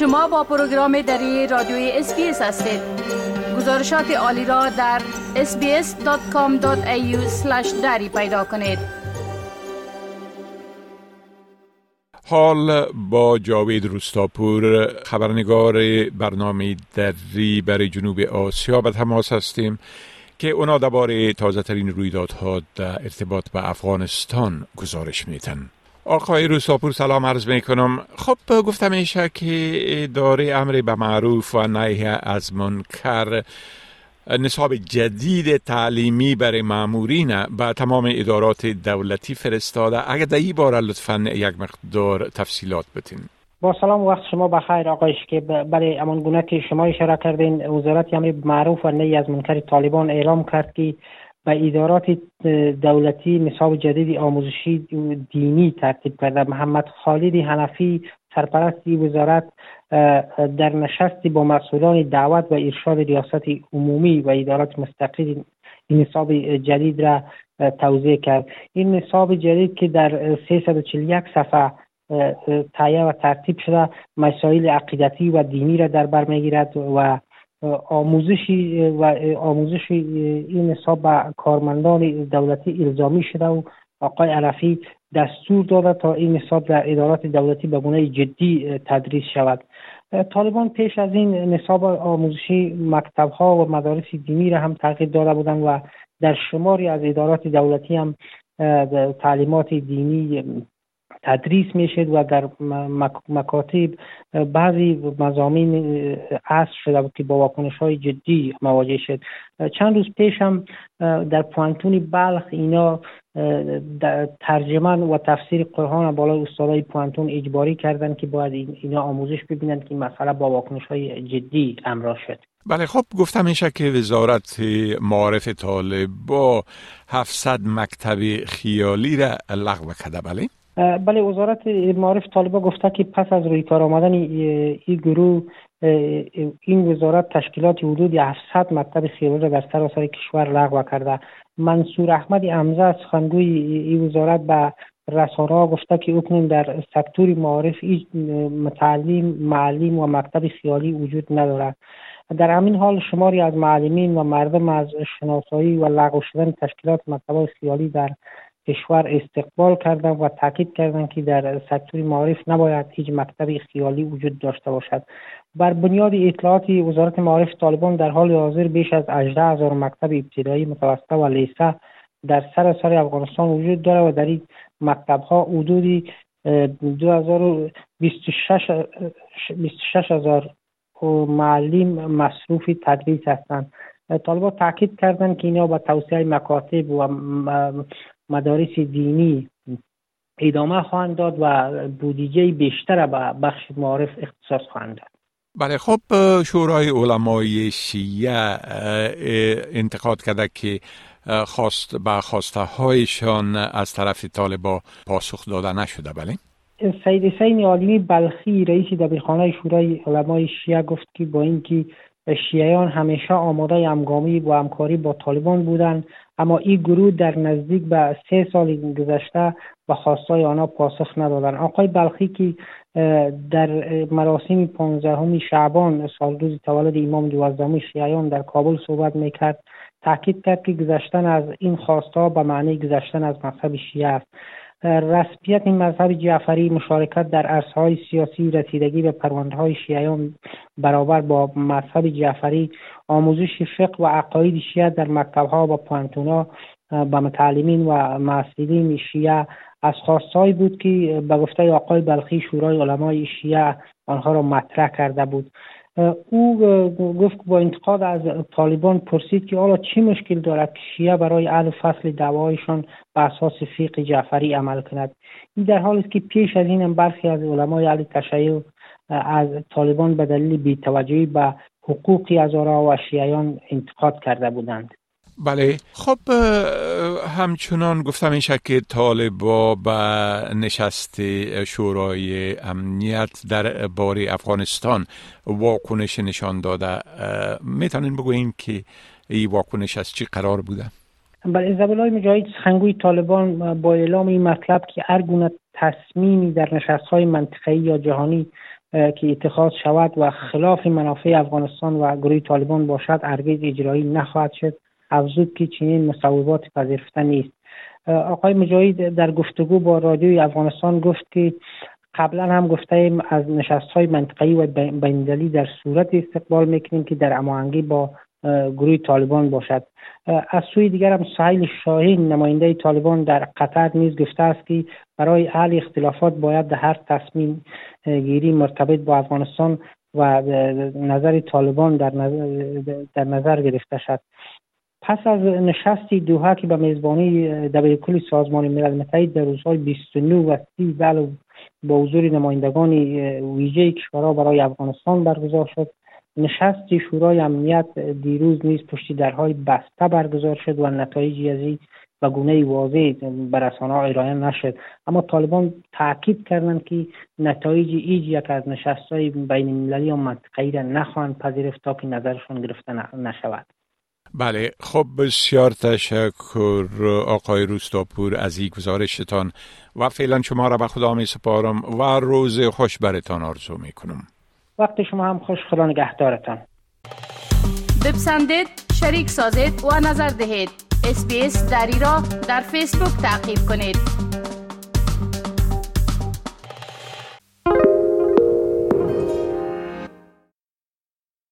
شما با پروگرام دری رادیوی SBS هستید. گزارشات عالی را در sbs.com.au دری پیدا کنید. حال با جاوید روستاپور خبرنگار برنامه دری برای جنوب آسیا به تماس هستیم که اونا درباره تازه ترین رویدادها در ارتباط به افغانستان گزارش میتن آقای روستاپور سلام عرض می کنم خب گفتم ایشه که داره امر به معروف و نهی از منکر نصاب جدید تعلیمی برای معمورین به تمام ادارات دولتی فرستاده. اگر در این باره لطفا یک مقدار تفصیلات بتین. با سلام وقت شما بخیر. آقایش که برای امان گونه که شما اشاره کردین وزارت امر معروف و نهی از منکر طالبان اعلام کرد که به ادارات دولتی نصاب جدید آموزشی دینی ترتیب کرده محمد خالد حنفی سرپرست وزارت در نشستی با مسئولان دعوت و ارشاد ریاست عمومی و ادارات مستقل این نصاب جدید را توضیح کرد. این نصاب جدید که در 341 صفحه تایه و ترتیب شده مسائل عقیدتی و دینی را در بر می‌گیرد و آموزشی و آموزش این نصاب به کارمندان دولتی الزامی شده و آقای عرفی دستور داده تا این نصاب در ادارات دولتی به گونه جدی تدریس شود. طالبان پیش از این نصاب آموزشی مکتب ها و مدارس دینی را هم تغییر داده بودند و در شماری از ادارات دولتی هم تعلیمات دینی تدریس می‌شد و در مکاتب بعضی مزامین عصر شده بود که با واکنش های جدی مواجه شد. چند روز پیش هم در پوانتون بلخ اینا ترجمان و تفسیر قرآن بالای استادای پوانتون اجباری کردند که باید اینا آموزش ببینند که مسئله با واکنش های جدی امرا شد. بله خب گفتم میشه که وزارت معارف طالب با 700 مکتب خیالی را لغو کرده. بله. بله وزارت معارف طالبا گفته که پس از روی کار آمدن این گروه این وزارت تشکیلات حدود 700 مکتب خیالی را در سراسر کشور لغو کرده. منصور احمد امزه سخنگوی این وزارت به رسانه گفته که اکنون در سکتور معارف متعلم معلم و مکتب خیالی وجود ندارد در همین حال شماری از معلمین و مردم از شناسایی و لغو شدن تشکیلات مکتب خیالی در کشور استقبال کردن و تاکید کردند که در سکتور معارف نباید هیچ مکتب خیالی وجود داشته باشد. بر بنیاد اطلاعات وزارت معارف طالبان در حال حاضر بیش از 18 هزار مکتب ابتدایی متوسطه و لیسه در سراسر افغانستان وجود دارد و در این مکتب ها حدود 26 هزار معلم مصروف تدریس هستند. طالبان تاکید کردند که اینا با توسعه مکاتب و مدارس دینی ادامه خواهند داد و بودجه بیشتر به بخش معارف اختصاص خواهند داد. بله خب شورای علمای شیعه انتقاد کرده که خواست به خواسته هایشان از طرف طالبا پاسخ داده نشده بله؟ سید حسین عالمی بلخی رئیس دبیرخانه شورای علمای شیعه گفت که با اینکه شیعیان همیشه آماده همگامی و همکاری با طالبان بودند اما این گروه در نزدیک به سه سال گذشته به خواستای آنها پاسخ ندادند. آقای بلخی که در مراسم 15 شعبان سال روز تولد امام دوازدهم شیعیان در کابل صحبت می‌کرد تاکید کرد که گذشتن از این خواستها به معنی گذشتن از مذهب شیعه است. رسمیت این مذهب جعفری مشارکت در عرصه‌های سیاسی رسیدگی به پرونده های شیعیان برابر با مذهب جعفری آموزش فقه و عقاید شیعه در مکتبها و پوانتونا به متعلمین و معصلین شیعه از خواستهایی بود که به گفته آقای بلخی شورای علمای شیعه آنها را مطرح کرده بود. او گفت با انتقاد از طالبان پرسید که حالا چی مشکل دارد که شیعه برای اهل فصل دعوایشان به اساس فقه جعفری عمل کند؟ این در حالی است که پیش از این برخی از علمای اهل تشیع از طالبان به دلیل بیتوجهی به حقوقی از و شیعیان انتقاد کرده بودند. بله. خب همچنان گفتم این که طالبا به نشست شورای امنیت در باری افغانستان واکنش نشان داده. می‌تونین بگوین که این واکنش از چی قرار بوده؟ بله زبلای مجاهد سخنگوی طالبان با اعلام این مطلب که هر گونه تصمیمی در نشست های منطقه‌ای یا جهانی که اتخاذ شود و خلاف منافع افغانستان و گروه طالبان باشد هرگز اجرایی نخواهد شد. افزود که چنین مصوبات پذیرفته نیست. آقای مجاهد در گفتگو با رادیوی افغانستان گفت که قبلا هم گفته ایم از نشست های منطقی و بینالمللی در صورت استقبال می‌کنیم که در اماهنگی با گروه طالبان باشد. از سوی دیگر هم سهیل شاهین نماینده طالبان در قطر نیز گفته است که برای حل اختلافات باید در هر تصمیم گیری مرتبط با افغانستان و نظر طالبان در نظر, در نظر گرفته شد. پس از نشستی دوها که به میزبانی کل سازمان ملل متحد در روزهای 29 و 30 با حضور نمایندگان ویژه کشورها برای افغانستان برگزار شد. نشست شورای امنیت دیروز نیز پشتی درهای بسته برگزار شد و نتایجی از و گونه واضح به رسانه ارائه نشد. اما طالبان تاکید کردند که نتایج ایج یک از نشست های بین المللی و منطقه‌ای را نخواهند پذیرفت تا که نظرشون گرفته نشود. بله خب بسیار تشکر آقای روستاپور از این گزارشتان و فعلا شما را به خدا می سپارم و روز خوش برتان آرزو می کنم وقت شما هم خوش خدا نگهدارتان. بپسندید شریک سازید و نظر دهید. اسپیس دری را در فیسبوک تعقیب کنید.